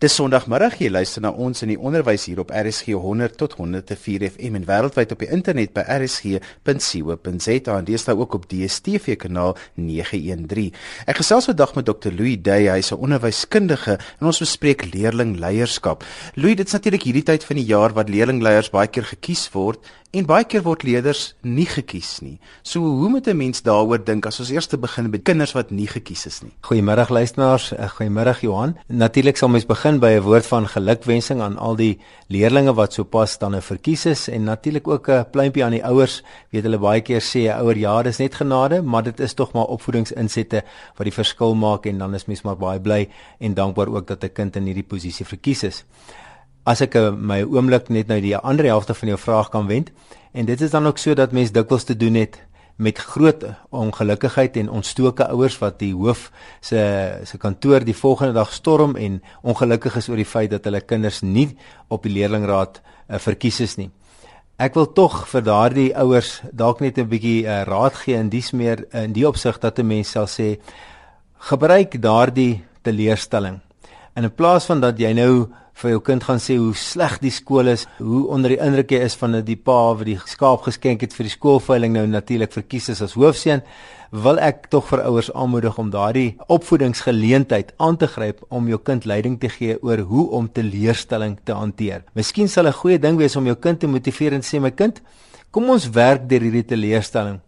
Dis Sondagmiddag jy luister na ons in die onderwys hier op RSG 100 tot 104 FM en wêreldwyd op die internet by rsg.co.za en dis daar ook op DStv kanaal 913. Ek gesels vandag met Dr. Louis Day, hy's 'n onderwyskundige en ons bespreek leerlingleierskap. Louis, dit's natuurlik hierdie tyd van die jaar wat leerlingleiers baie keer gekies word En baie keer word leerders nie gekies nie. So hoe moet 'n mens daaroor dink as ons eers begin met kinders wat nie gekies is nie? Goeiemôre luisteraars, eh, goeiemôre Johan. Natuurlik sal mens begin by 'n woord van gelukwensing aan al die leerders wat sopas dan nou verkies is en natuurlik ook 'n pluimpie aan die ouers. Weet hulle baie keer sê 'n ouer jaar is net genade, maar dit is tog maar opvoedingsinsette wat die verskil maak en dan is mens maar baie bly en dankbaar ook dat 'n kind in hierdie posisie verkies is as ek eh, my oomblik net nou die ander helfte van jou vraag kan wend en dit is dan ook so dat mense dikwels te doen het met groot ongelukkigheid en ontstoke ouers wat die hoof se se kantoor die volgende dag storm en ongelukkig is oor die feit dat hulle kinders nie op die leerlingraad uh, verkies is nie. Ek wil tog vir daardie ouers dalk net 'n bietjie uh, raad gee in dies meer in die opsig dat 'n mens sal sê gebruik daardie teleurstelling. In plaas van dat jy nou vir jou kind gaan sê hoe sleg die skool is, hoe onder die indruk jy is van die pa wat die skaap geskenk het vir die skoolveiling nou natuurlik verkies is as hoofseun, wil ek tog vir ouers aanmoedig om daardie opvoedingsgeleentheid aan te gryp om jou kind leiding te gee oor hoe om teleurstelling te hanteer. Miskien sal 'n goeie ding wees om jou kind te motiveer en sê my kind, kom ons werk deur hierdie teleurstelling.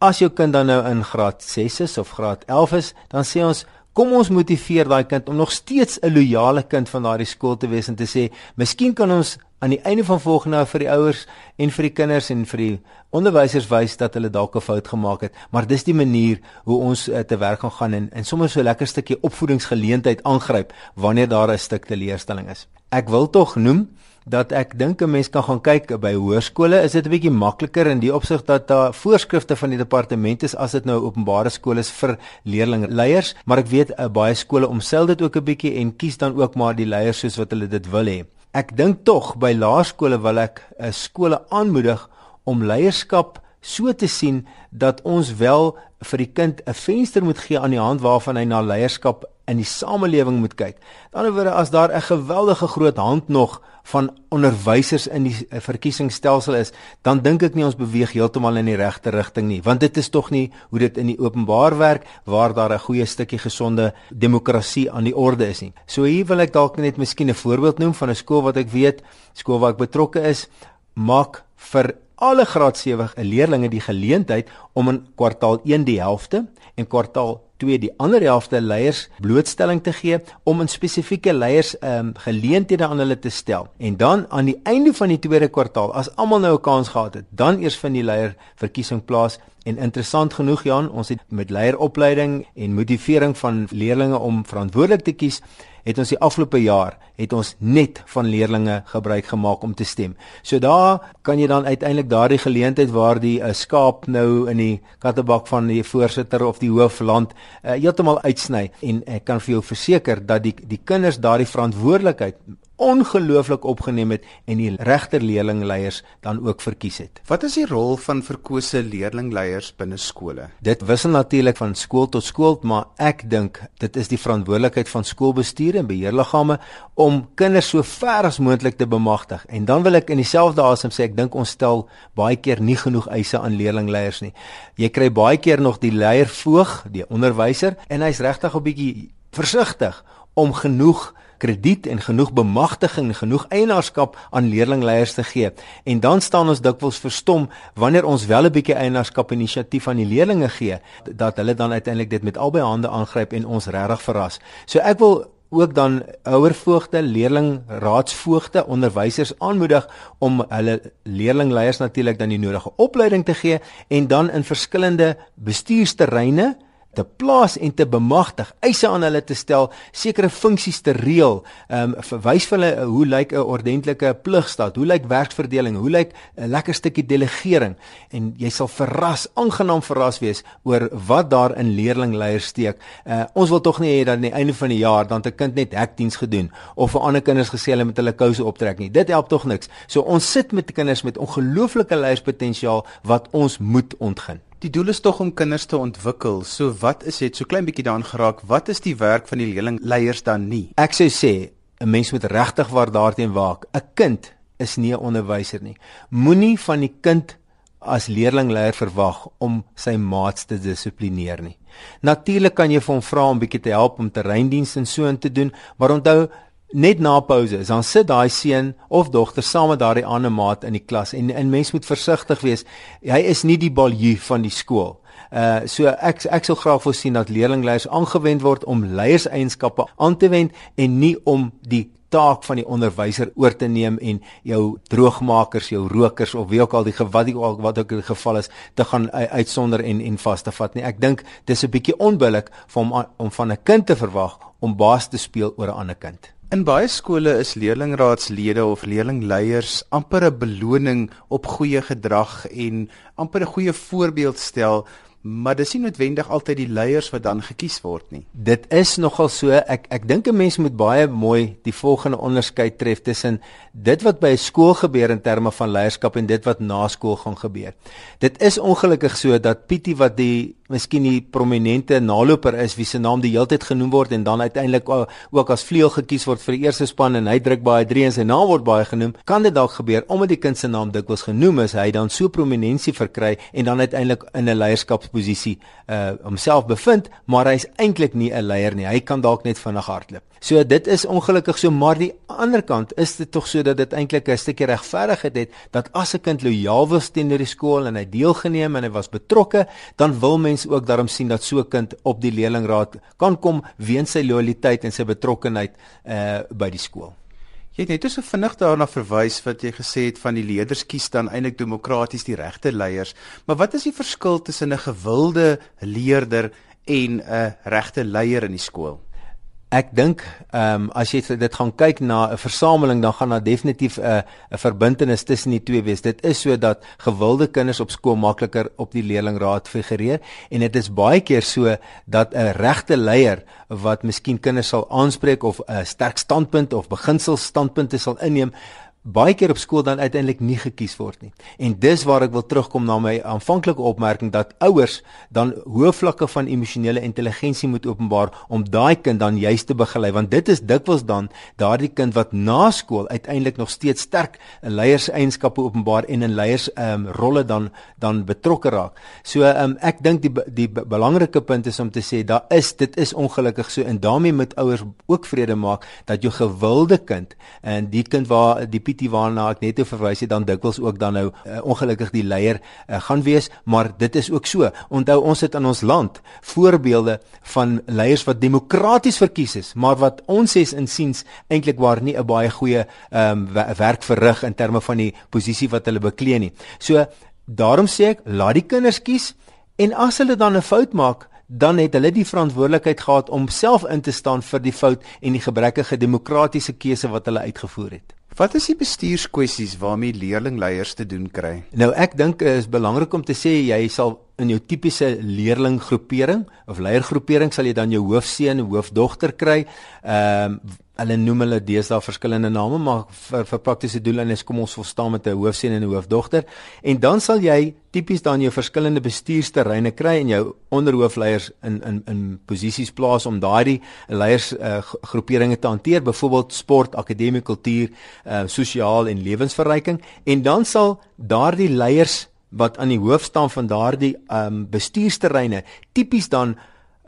As jou kind dan nou in graad 6 is of graad 11 is, dan sê ons Kom ons motiveer daai kind om nog steeds 'n loyale kind van daardie skool te wees en te sê, "Miskien kan ons aan die einde van volgende jaar vir die ouers en vir die kinders en vir die onderwysers wys dat hulle dalk 'n fout gemaak het, maar dis die manier hoe ons uh, te werk gaan gaan en en sommer so 'n lekker stukkie opvoedingsgeleentheid aangryp wanneer daar 'n stuk teleurstelling is." Ek wil tog noem dat ek dink 'n mens kan gaan kyk by hoërskole is dit 'n bietjie makliker in die opsig dat daar voorskrifte van die departement is as dit nou openbare skole is vir leerlingleiers. Maar ek weet uh, baie skole omsel dit ook 'n bietjie en kies dan ook maar die leiers soos wat hulle dit wil hê. Ek dink tog by laerskole wil ek uh, skole aanmoedig om leierskap so te sien dat ons wel vir die kind 'n venster moet gee aan die hand waarvan hy na leierskap in die samelewing moet kyk. Aan die ander wyse as daar 'n geweldige groot hand nog van onderwysers in die verkiesingsstelsel is, dan dink ek nie ons beweeg heeltemal in die regte rigting nie, want dit is tog nie hoe dit in die openbaar werk waar daar 'n goeie stukkie gesonde demokrasie aan die orde is nie. So hier wil ek dalk net miskien 'n voorbeeld noem van 'n skool wat ek weet, skool waar ek betrokke is, maak vir alle graad 7 leerders die geleentheid om in kwartaal 1 die helfte en kwartaal 2 die ander helfte leiers blootstelling te gee om in spesifieke leiers ehm um, geleenthede aan hulle te stel. En dan aan die einde van die tweede kwartaal as almal nou 'n kans gehad het, dan eers vind die leier verkiesing plaas En interessant genoeg Jan, ons het met leieropleiding en motivering van leerders om verantwoordelik te kies, het ons die afgelope jaar het ons net van leerders gebruik gemaak om te stem. So daar kan jy dan uiteindelik daardie geleentheid waar die uh, skaap nou in die kattebak van die voorsitter of die hoof land uh, heeltemal uitsny en ek kan vir jou verseker dat die die kinders daardie verantwoordelikheid ongelooflik opgeneem het en die regter leerlingleiers dan ook verkies het. Wat is die rol van verkose leerlingleiers binne skole? Dit wissel natuurlik van skool tot skool, maar ek dink dit is die verantwoordelikheid van skoolbestuur en beheerliggame om kinders so ver as moontlik te bemagtig. En dan wil ek in dieselfde asem sê ek dink ons stel baie keer nie genoeg eise aan leerlingleiers nie. Jy kry baie keer nog die leier voog, die onderwyser en hy's regtig 'n bietjie versigtig om genoeg krediet en genoeg bemagtiging, genoeg eienaarskap aan leerlingleiers te gee. En dan staan ons dikwels verstom wanneer ons wel 'n bietjie eienaarskap inisiatief aan die leerlinge gee dat hulle dan uiteindelik dit met albei hande aangryp en ons regtig verras. So ek wil ook dan ouervoogte, leerlingraadsvoogte, onderwysers aanmoedig om hulle leerlingleiers natuurlik dan die nodige opleiding te gee en dan in verskillende bestuursterreine te plaas en te bemagtig, eise aan hulle te stel, sekere funksies te reël, ehm um, verwys vir hulle hoe lyk 'n ordentlike pligstaat, hoe lyk werksverdeling, hoe lyk 'n lekker stukkie delegering en jy sal verras, aangenaam verras wees oor wat daar in leerlingleiers steek. Uh, ons wil tog nie hê dat aan die einde van die jaar dan 'n kind net hekdiens gedoen of vir ander kinders gesê hulle met hulle kouse optrek nie. Dit help tog niks. So ons sit met kinders met ongelooflike leierspotensiaal wat ons moet ontgin. Die doel is tog om kinders te ontwikkel. So wat is dit? So klein bietjie daaraan geraak. Wat is die werk van die leerlingleiers dan nie? Ek sou sê 'n mens moet regtig waar daarteen waak. 'n Kind is nie 'n onderwyser nie. Moenie van die kind as leerlingleier verwag om sy maats te dissiplineer nie. Natuurlik kan jy vir hom vra om bietjie te help om terreindiens en so in te doen, maar onthou net na pouse, dan sit daai seun of dogter saam met daardie ander maat in die klas en 'n mens moet versigtig wees. Hy is nie die balju van die skool. Uh so ek ek sou graag wil sien dat leerlingleiers aangewend word om leierseienskappe aan te wend en nie om die taak van die onderwyser oor te neem en jou droogmakers, jou rokers of wie ook al die wat ook wat ook die geval is te gaan uitsonder en en vas te vat nie. Ek dink dis 'n bietjie onbillik om om van 'n kind te verwag om baas te speel oor 'n ander kind. In baie skole is leerlingraadslede of leerlingleiers amper 'n beloning op goeie gedrag en amper 'n goeie voorbeeld stel maar dis nie noodwendig altyd die leiers wat dan gekies word nie. Dit is nogal so ek ek dink 'n mens moet baie mooi die volgende onderskeid tref tussen dit wat by 'n skool gebeur in terme van leierskap en dit wat na skool gaan gebeur. Dit is ongelukkig so dat Pietie wat die miskien die prominente naloper is wie se naam die heeltyd genoem word en dan uiteindelik ook as vleuel gekies word vir die eerste span en hy druk baie drie en sy naam word baie genoem, kan dit dalk gebeur omdat die kind se naam dikwels genoem is, hy dan so prominensie verkry en dan uiteindelik in 'n leierskapsposisie uh homself bevind, maar hy's eintlik nie 'n leier nie. Hy kan dalk net vinnig hardloop. So dit is ongelukkig so, maar die ander kant is dit tog so dat dit eintlik 'n stukkie regverdigheid het dat as 'n kind lojaal was teenoor die skool en hy deelgeneem en hy was betrokke, dan wil mens ook daarom sien dat so 'n kind op die leerlingraad kan kom weens sy lojaliteit en sy betrokkenheid uh by die skool. Jy het net so vinnig daarna verwys wat jy gesê het van die leerders kies dan eintlik demokraties die regte leiers, maar wat is die verskil tussen 'n gewilde leerder en 'n regte leier in die skool? Ek dink ehm um, as jy dit gaan kyk na 'n versameling dan gaan daar definitief 'n 'n verbintenis tussen die twee wees. Dit is so dat gewilde kinders op skool makliker op die leerlingraad figureer en dit is baie keer so dat 'n regte leier wat miskien kinders sal aanspreek of 'n sterk standpunt of beginselstandpunte sal inneem baie keer op skool dan uiteindelik nie gekies word nie. En dis waar ek wil terugkom na my aanvanklike opmerking dat ouers dan hoë vlakke van emosionele intelligensie moet openbaar om daai kind dan juis te begelei want dit is dikwels dan daardie kind wat na skool uiteindelik nog steeds sterk leierseienskappe openbaar en in leiers ehm um, rolle dan dan betrokke raak. So ehm um, ek dink die die belangrike punt is om te sê daar is dit is ongelukkig so en daarmee moet ouers ook vrede maak dat jou gewilde kind en die kind waar die Pietie waarna ek net verwys het dan dikwels ook dan nou uh, ongelukkig die leier uh, gaan wees, maar dit is ook so. Onthou ons het in ons land voorbeelde van leiers wat demokraties verkies is, maar wat ons ses insiens eintlik waar nie 'n baie goeie um, werk verrig in terme van die posisie wat hulle beklee nie. So daarom sê ek, laat die kinders kies en as hulle dan 'n fout maak, dan het hulle die verantwoordelikheid gehad om self in te staan vir die fout en die gebrekkige demokratiese keuse wat hulle uitgevoer het. Wat is die bestuurskwessies waarmee leerlingleiers te doen kry? Nou ek dink dit is belangrik om te sê jy sal in jou tipiese leerlinggroepering of leiergroepering sal jy dan jou hoofseun, hoofdogter kry. Ehm um, hulle noem hulle deesdae verskillende name, maar vir vir praktiese doeleindes kom ons verstaan met 'n hoofseun en 'n hoofdogter. En dan sal jy tipies dan jou verskillende bestuursterreine kry en jou onderhoofleiers in in in posisies plaas om daardie leiers uh, groeperinge te hanteer, byvoorbeeld sport, akademie, kultuur, uh, sosiaal en lewensverryking en dan sal daardie leiers wat aan die hoof staan van daardie um bestuursterreine tipies dan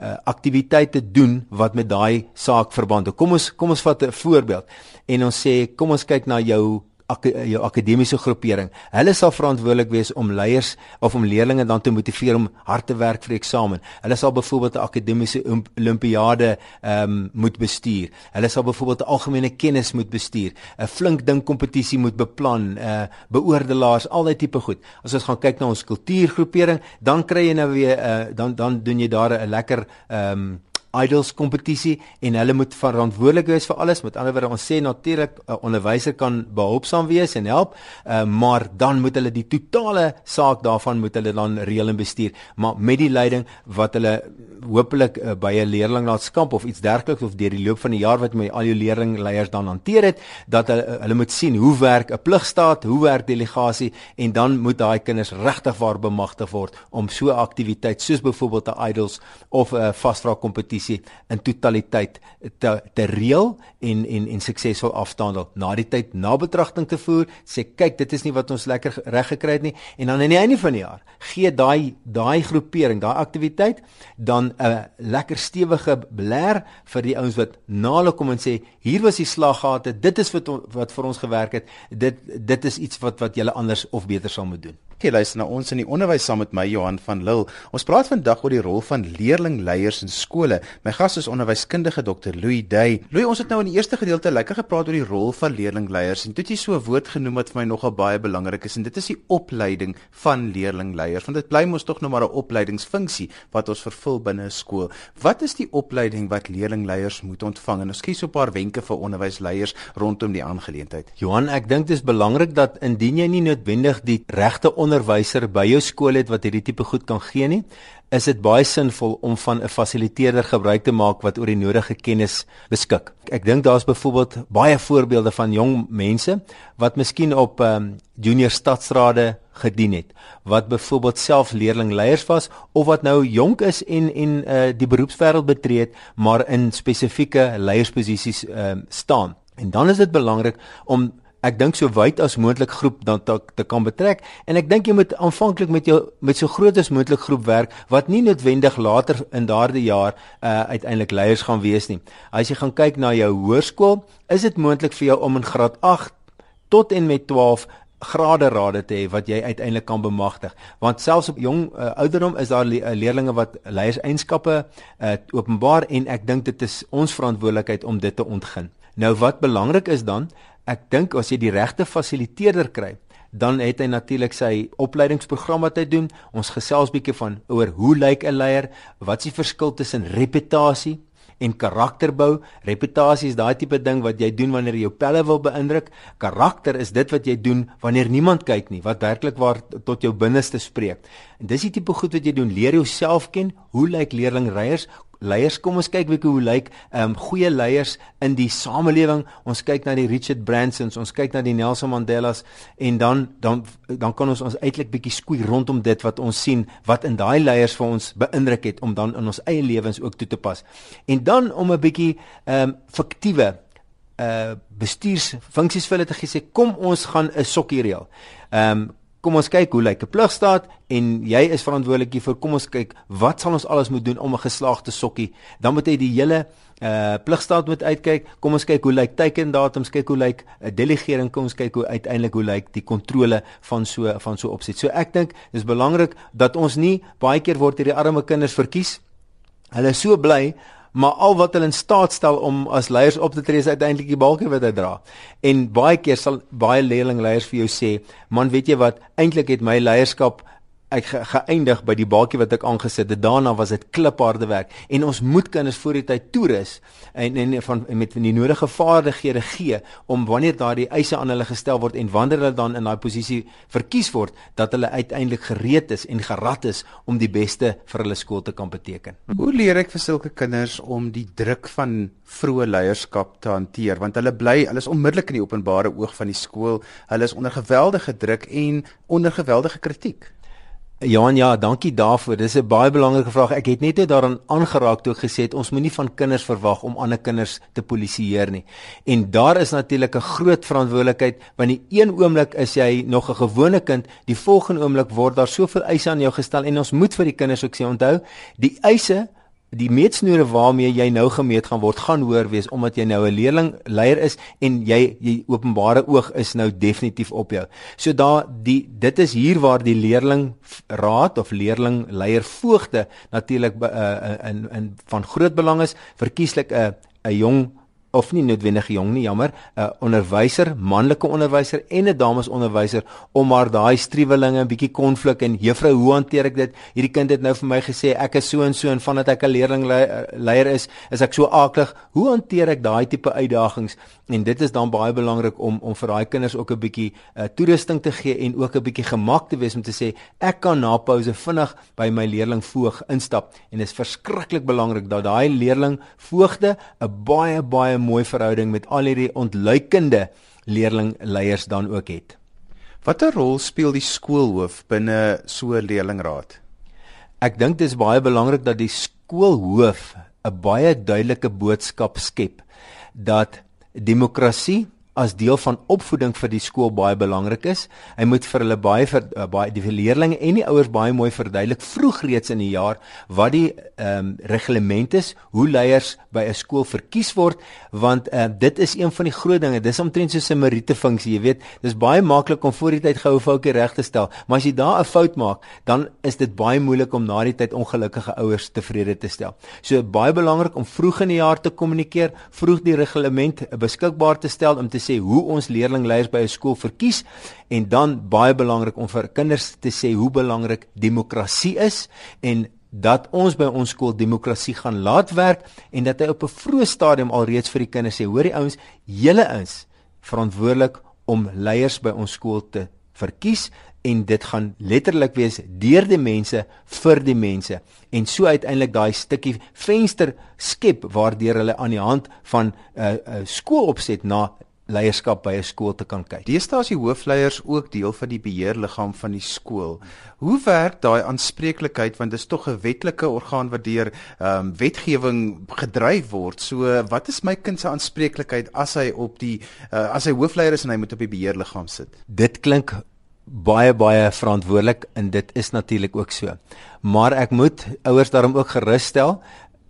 uh, aktiwiteite doen wat met daai saak verband hou. Kom ons kom ons vat 'n voorbeeld en ons sê kom ons kyk na jou ak jou akademiese groepering. Hulle sal verantwoordelik wees om leiers of om leerders dan te motiveer om hard te werk vir eksamen. Hulle sal byvoorbeeld 'n akademiese olimpiade ehm um, moet bestuur. Hulle sal byvoorbeeld 'n algemene kennis moet bestuur, 'n flink ding kompetisie moet beplan, 'n uh, beoordelaars, al daai tipe goed. As ons gaan kyk na ons kultuurgroepering, dan kry jy nou weer uh, dan dan doen jy daar 'n lekker ehm um, idols kompetisie en hulle moet verantwoordelik wees vir alles. Met ander woorde, ons sê natuurlik 'n uh, onderwyser kan behulpsaam wees en help, uh, maar dan moet hulle die totale saak daarvan moet hulle dan reël en bestuur, maar met die leiding wat hulle hopelik uh, by 'n leerlingnaatskap of iets dergeliks of deur die loop van die jaar wat my al jou leerlingleiers dan hanteer het dat hulle uh, hulle moet sien hoe werk 'n pligstaat, hoe werk delegasie en dan moet daai kinders regtig waar bemagtig word om so 'n aktiwiteit soos byvoorbeeld 'n idols of 'n vasvra kompetisie in totaliteit te te reël en en en suksesvol afhandel. Na die tyd na betragting te voer, sê kyk, dit is nie wat ons lekker reg gekry het nie en dan aan die einde van die jaar gee daai daai groepering, daai aktiwiteit dan 'n lekker stewige blær vir die ouens wat na hulle kom en sê hier was die slaggate, dit is wat wat vir ons gewerk het. Dit dit is iets wat wat julle anders of beter sal moet doen. Jy luister na ons in die onderwys saam met my Johan van Lille. Ons praat vandag oor die rol van leerlingleiers in skole. My gas is onderwyskundige Dr. Louis Day. Louis, ons het nou in die eerste gedeelte lekker gepraat oor die rol van leerlingleiers en toe het jy so 'n woord genoem wat vir my nogal baie belangrik is en dit is die opleiding van leerlingleiers want dit bly mos tog nou maar 'n opleidingsfunksie wat ons vervul binne 'n skool. Wat is die opleiding wat leerlingleiers moet ontvang? En ons kies so 'n paar wenke vir onderwysleiers rondom die aangeleentheid. Johan, ek dink dit is belangrik dat indien jy nie noodwendig die regte onderwyser by jou skool het wat hierdie tipe goed kan gee nie, is dit baie sinvol om van 'n fasiliteerder gebruik te maak wat oor die nodige kennis beskik. Ek dink daar's byvoorbeeld baie voorbeelde van jong mense wat miskien op um, junior stadsrade gedien het, wat byvoorbeeld self leerlingleiers was of wat nou jonk is en en uh, die beroepswêreld betree het, maar in spesifieke leiersposisies um, staan. En dan is dit belangrik om ek dink so wyd as moontlik groep dan te, te kan betrek en ek dink jy moet aanvanklik met jou met so groot as moontlik groep werk wat nie noodwendig later in daardie jaar uh, uiteindelik leiers gaan wees nie. As jy gaan kyk na jou hoërskool, is dit moontlik vir jou om in graad 8 tot en met 12 grade rade te hê wat jy uiteindelik kan bemagtig want selfs op jong uh, ouderdom is daar le uh, leerlinge wat leierseienskappe uh, openbaar en ek dink dit is ons verantwoordelikheid om dit te ontgin. Nou wat belangrik is dan ek dink as jy die regte fasiliteerder kry, dan het hy natuurlik sy opleidingsprogram wat hy doen. Ons gesels bietjie van oor hoe lyk 'n leier? Wat is die verskil tussen reputasie en karakterbou? Reputasie is daai tipe ding wat jy doen wanneer jy jou pelle wil beïndruk. Karakter is dit wat jy doen wanneer niemand kyk nie, wat werklik waar tot jou binneste spreek. En dis die tipe goed wat jy doen. Leer jouself ken. Hoe lyk leerlingreiers? Leiers kom ons kyk wie hoe lyk ehm um, goeie leiers in die samelewing ons kyk na die Richard Bransons ons kyk na die Nelson Mandelas en dan dan dan kan ons ons eintlik bietjie skoei rondom dit wat ons sien wat in daai leiers vir ons beïndruk het om dan in ons eie lewens ook toe te pas en dan om 'n bietjie ehm um, fiktiewe uh bestuursfunksies vir hulle te gee sê kom ons gaan 'n sokkie reël. Ehm um, kom ons kyk hoe lyk 'n pligstaat en jy is verantwoordelik vir kom ons kyk wat sal ons alles moet doen om 'n geslaagde sokkie? Dan moet jy die hele uh pligstaat moet uitkyk. Kom ons kyk hoe lyk teikendatums kyk hoe lyk 'n uh, delegering. Kom ons kyk hoe uiteindelik hoe lyk die kontrole van so van so opset. So ek dink dis belangrik dat ons nie baie keer word hierdie arme kinders verkies. Hulle is so bly maar al wat hulle in staat stel om as leiers op te tree is uiteindelik die balkie wat hy dra. En baie keer sal baie leerlingleiers vir jou sê, "Man, weet jy wat? Eintlik het my leierskap ek ge geëindig by die baadjie wat ek aangesit het. Daarna was dit klipharde werk en ons moet kinders voor die tyd toerus en en van met die nodige vaardighede gee om wanneer daardie eise aan hulle gestel word en wanneer hulle dan in daai posisie verkies word dat hulle uiteindelik gereed is en gerad is om die beste vir hulle skool te kan beteken. Hoe leer ek vir sulke kinders om die druk van vroeë leierskap te hanteer want hulle bly hulle is onmiddellik in die openbare oog van die skool. Hulle is onder geweldige druk en onder geweldige kritiek. Johan, ja, dankie daarvoor. Dis 'n baie belangrike vraag. Ek het net net daaraan aangeraak toe ek gesê het ons moenie van kinders verwag om ander kinders te polisieer nie. En daar is natuurlik 'n groot verantwoordelikheid want die een oomblik is jy nog 'n gewone kind, die volgende oomblik word daar soveel eise aan jou gestel en ons moet vir die kinders ook sê onthou, die eise die meetsnoere waarmee jy nou gemeet gaan word gaan hoër wees omdat jy nou 'n leerling leier is en jy jy openbare oog is nou definitief op jou. So daar die dit is hier waar die leerling raad of leerling leier voogte natuurlik uh, in in van groot belang is verkieslik 'n 'n jong of nie noodwendig jong nie, jammer, 'n onderwyser, manlike onderwyser en 'n dames onderwyser om maar daai striwelinge 'n bietjie konflik en juffrou, hoe hanteer ek dit? Hierdie kind het nou vir my gesê ek is so en so en vandat ek 'n leerling leier is, is ek so aaklig. Hoe hanteer ek daai tipe uitdagings? En dit is dan baie belangrik om om vir daai kinders ook 'n bietjie uh, toerusting te gee en ook 'n bietjie gemak te wees om te sê ek kan na pouse vinnig by my leerling voog instap en dit is verskriklik belangrik dat daai leerling voogde 'n baie baie mooi verhouding met al hierdie ontluikende leerlingleiers dan ook het. Watter rol speel die skoolhoof binne so 'n leerlingraad? Ek dink dit is baie belangrik dat die skoolhoof 'n baie duidelike boodskap skep dat demokrasie as deel van opvoeding vir die skool baie belangrik is. Hy moet vir hulle baie vir uh, baie die leerders en die ouers baie mooi verduidelik vroeg reeds in die jaar wat die ehm um, reglement is, hoe leiers by 'n skool verkies word, want uh, dit is een van die groot dinge. Dis omtrent soos 'n meriete funksie, jy weet. Dis baie maklik om voor die tyd goue foutjie reg te stel, maar as jy daar 'n fout maak, dan is dit baie moeilik om na die tyd ongelukkige ouers tevrede te stel. So baie belangrik om vroeg in die jaar te kommunikeer, vroeg die reglement beskikbaar te stel om te sê hoe ons leerlingleiers by 'n skool verkies en dan baie belangrik om vir kinders te sê hoe belangrik demokrasie is en dat ons by ons skool demokrasie gaan laat werk en dat hy op 'n vroeë stadium alreeds vir die kinders sê hoor die ouens julle is verantwoordelik om leiers by ons skool te verkies en dit gaan letterlik wees deur die mense vir die mense. En so uiteindelik daai stukkie venster skep waardeur hulle aan die hand van 'n uh, uh, skool opset na leierskap by 'n skool te kan kyk. Deesdae is die hoofleiers ook deel van die beheerliggaam van die skool. Hoe werk daai aanspreeklikheid want dit is tog 'n wetlike orgaan wat deur ehm um, wetgewing gedryf word. So wat is my kind se aanspreeklikheid as hy op die uh, as hy hoofleier is en hy moet op die beheerliggaam sit? Dit klink baie baie verantwoordelik en dit is natuurlik ook so. Maar ek moet ouers daarom ook gerus stel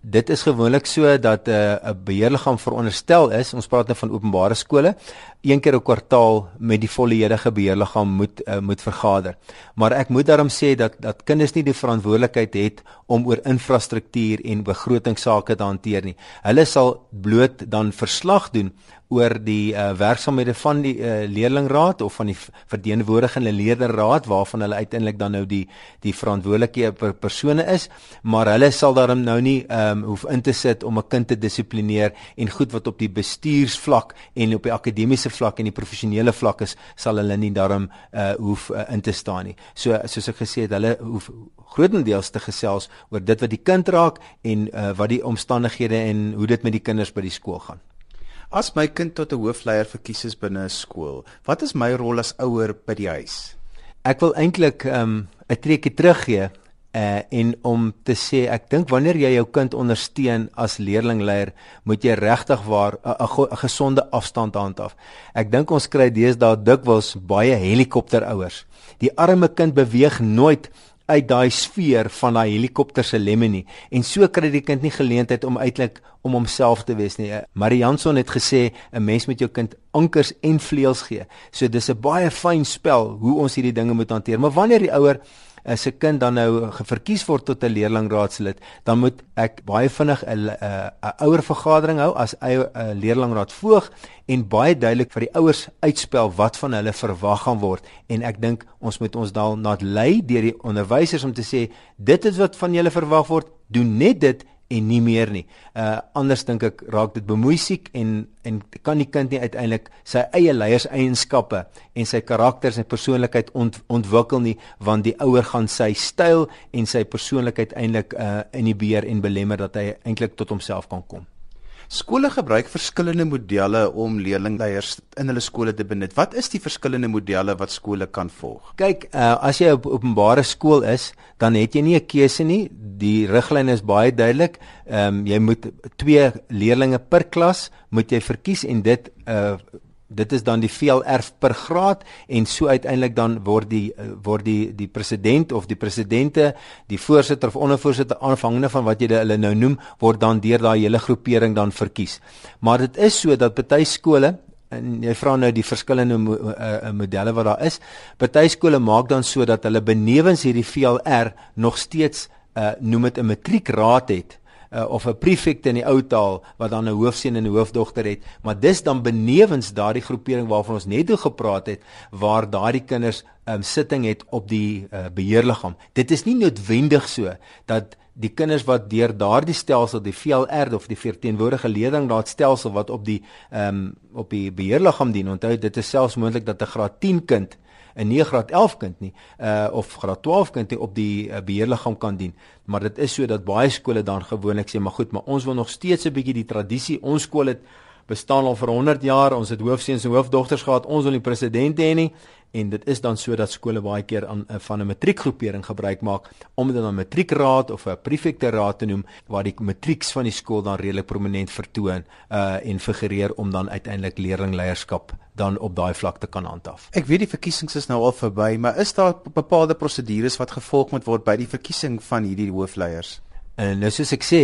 Dit is gewoonlik so dat 'n uh, beheerliggaam veronderstel is, ons praat nou van openbare skole, een keer 'n kwartaal met die volledige beheerliggaam moet uh, moet vergader. Maar ek moet daarom sê dat dat kinders nie die verantwoordelikheid het om oor infrastruktuur en begrotingsake te hanteer nie. Hulle sal bloot dan verslag doen oor die uh, werksamehede van die uh, leerlingraad of van die verteenwoordigende leerderraad waarvan hulle uiteindelik dan nou die die verantwoordelike per persone is, maar hulle sal daarom nou nie ehm um, hoef in te sit om 'n kind te dissiplineer en goed wat op die bestuursvlak en op die akademiese vlak en die professionele vlak is, sal hulle nie daarom uh, hoef uh, in te staan nie. So soos ek gesê het, hulle hoef grootendeels te gesels oor dit wat die kind raak en uh, wat die omstandighede en hoe dit met die kinders by die skool gaan. As my kind tot 'n hoofleier verkies is binne 'n skool, wat is my rol as ouer by die huis? Ek wil eintlik um, 'n um, treukie teruggee uh en om te sê ek dink wanneer jy jou kind ondersteun as leerlingleier moet jy regtig waar 'n gesonde afstand handhaaf. Ek dink ons kry deesdae dikwels baie helikopterouers. Die arme kind beweeg nooit uit daai sfeer van daai helikopter se lemme nie en so kry die kind nie geleentheid om uiteindelik om homself te wees nie. Marianson het gesê 'n mens moet jou kind ankers en vleuels gee. So dis 'n baie fyn spel hoe ons hierdie dinge moet hanteer. Maar wanneer die ouer as 'n kind dan nou verkies word tot 'n leerlingraadslid, dan moet ek baie vinnig 'n 'n ouer vergadering hou as 'n leerlingraad voog en baie duidelik vir die ouers uitspel wat van hulle verwag gaan word. En ek dink ons moet ons dan laat lei deur die onderwysers om te sê dit is wat van julle verwag word, doen net dit en nie meer nie. Uh anders dink ek raak dit bemoeisiek en en kan die kind nie uiteindelik sy eie leierseienskappe en sy karakter en persoonlikheid ont, ontwikkel nie want die ouer gaan sy styl en sy persoonlikheid eintlik uh inhibeer en belemmer dat hy eintlik tot homself kan kom. Skole gebruik verskillende modelle om leerlingleiers in hulle skole te benut. Wat is die verskillende modelle wat skole kan volg? Kyk, uh, as jy op openbare skool is, dan het jy nie 'n keuse nie. Die riglyne is baie duidelik. Ehm um, jy moet twee leerlinge per klas moet jy verkies en dit uh dit is dan die VLR per graad en so uiteindelik dan word die eh, word die die president of die presidente, die voorsitter of ondervoorsitter aanhangende van wat jy hulle nou noem, word dan deur daai hele groepering dan verkies. Maar dit is so dat party skole en jy vra nou die verskillende mo uh, modelle wat daar is. Party skole maak dan so dat hulle benewens hierdie VLR nog steeds uh, noem dit 'n matriekraad het uh, of 'n prefek in die ou taal wat dan 'n hoofseun en 'n hoofdogter het, maar dis dan benewens daardie groepering waarvan ons net oor gepraat het waar daardie kinders um, sitting het op die uh, beheerliggaam. Dit is nie noodwendig so dat die kinders wat deur daardie stelsel die VLR of die verteenwoordige leerlingraadstelsel wat op die ehm um, op die beheerliggaam dien. Onthou dit is selfs moontlik dat 'n graad 10 kind 'n 9 graad 11 kind nie uh of graad 12 kind nie op die uh, beheerliggaam kan dien. Maar dit is so dat baie skole dan gewoonlik sê maar goed, maar ons wil nog steeds 'n bietjie die tradisie. Ons skool het bestaan al vir 100 jaar. Ons het hoofseuns en hoofdogters gehad. Ons wil nie president hê nie en dit is dan so dat skole baie keer aan uh, van 'n matriekgroepering gebruik maak om dit dan 'n matriekraad of 'n prefekteraad te noem waar die matrieks van die skool dan redelik prominent vertoon uh en figureer om dan uiteindelik leerlingleierskap dan op daai vlak te kan handhaaf. Ek weet die verkiesings is nou al verby, maar is daar bepaalde prosedures wat gevolg moet word by die verkiesing van hierdie hoofleiers? En nou soos ek sê,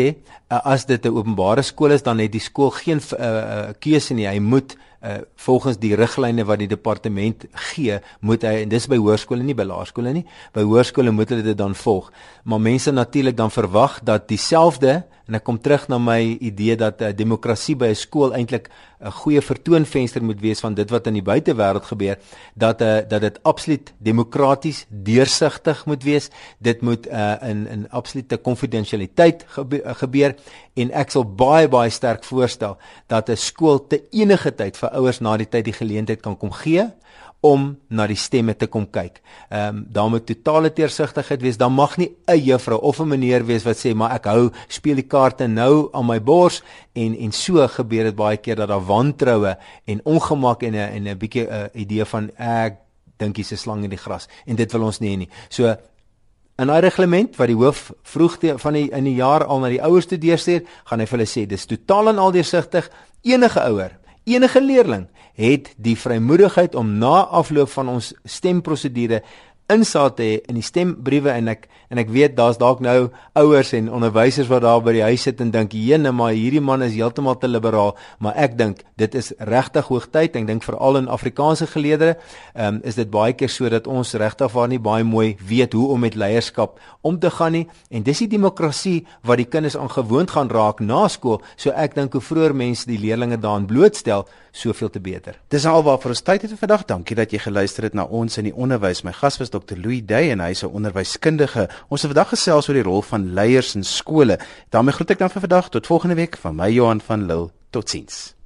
uh, as dit 'n openbare skool is, dan het die skool geen uh, keuse nie. Hy moet uh, volgens die riglyne wat die departement gee, moet hy en dis by hoërskole nie by laerskole nie. By hoërskole moet hulle dit dan volg. Maar mense natuurlik dan verwag dat dieselfde en ek kom terug na my idee dat 'n uh, demokrasie by 'n skool eintlik 'n goeie vertoonvenster moet wees van dit wat in die buitewêreld gebeur dat 'n uh, dat dit absoluut demokraties deursigtig moet wees dit moet uh, in in absolute konfidensialiteit gebe gebeur en ek sal baie baie sterk voorstel dat 'n skool te enige tyd vir ouers na die tyd die geleentheid kan kom gee om na die stemme te kom kyk. Ehm um, daar moet totale teersigtigheid wees. Daar mag nie 'n juffrou of 'n meneer wees wat sê maar ek hou speel die kaarte nou aan my bors en en so gebeur dit baie keer dat daar wantroue en ongemak en 'n en 'n bietjie 'n idee van ek dink hier's 'n slang in die gras en dit wil ons nie nie. So in daai reglement wat die hoof vroeg te, van die in die jaar al na die ouers toe deurstuur, gaan hy vir hulle sê dis totaal en al deursigtig enige ouer Enige leerling het die vrymoedigheid om na afloop van ons stemprosedure insaat te hê in die stembriewe en ek en ek weet daar's dalk nou ouers en onderwysers wat daar by die huis sit en dink jene maar hierdie man is heeltemal te liberaal. Maar ek dink dit is regtig hoogtyd ek dink veral in Afrikaanse geleedere um, is dit baie keer sodat ons regtig waar nie baie mooi weet hoe om met leierskap om te gaan nie. En dis die demokrasie wat die kinders aangewoond gaan raak na skool. So ek dink hoe vroeër mense die leerders daarin blootstel soveel te beter dis alwaar vir ons tyd het vir vandag dankie dat jy geluister het na ons in die onderwys my gas was Dr. Louis Day en hy is 'n onderwyskundige. Ons het vandag gesels oor die rol van leiers in skole. daarmee groet ek dan vir vandag tot volgende week van my Johan van Lille. Totsiens.